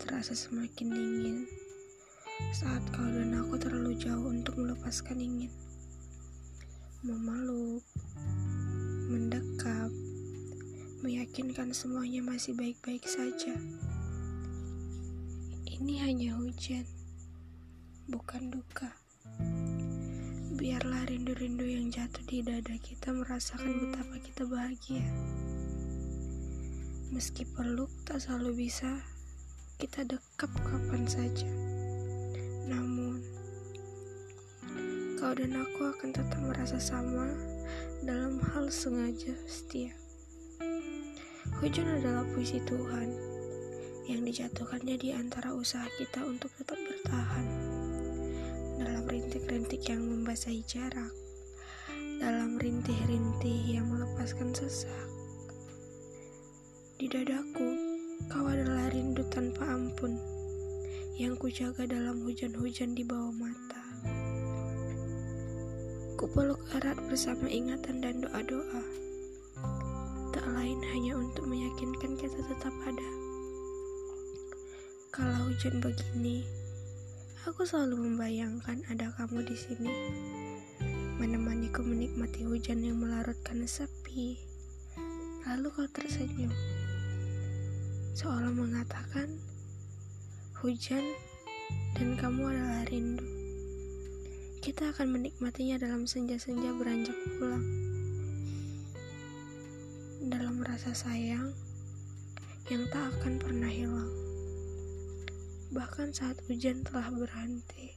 terasa semakin dingin saat kau dan aku terlalu jauh untuk melepaskan ingin. Memeluk, mendekap, meyakinkan semuanya masih baik-baik saja. Ini hanya hujan, bukan duka. Biarlah rindu-rindu yang jatuh di dada kita merasakan betapa kita bahagia. Meski peluk tak selalu bisa, kita dekap kapan saja. Namun, kau dan aku akan tetap merasa sama dalam hal sengaja setia. Hujan adalah puisi Tuhan yang dijatuhkannya di antara usaha kita untuk tetap bertahan dalam rintik-rintik yang membasahi jarak, dalam rintih-rintih yang melepaskan sesak. Di dadaku, kau adalah rindu tanpa ampun yang kujaga dalam hujan-hujan di bawah mata. Kupeluk erat bersama ingatan dan doa-doa. Tak lain hanya untuk meyakinkan kita tetap ada. Kalau hujan begini, aku selalu membayangkan ada kamu di sini, menemaniku menikmati hujan yang melarutkan sepi. Lalu kau tersenyum, seolah mengatakan, hujan, dan kamu adalah rindu. Kita akan menikmatinya dalam senja-senja beranjak pulang. Dalam rasa sayang yang tak akan pernah hilang. Bahkan saat hujan telah berhenti.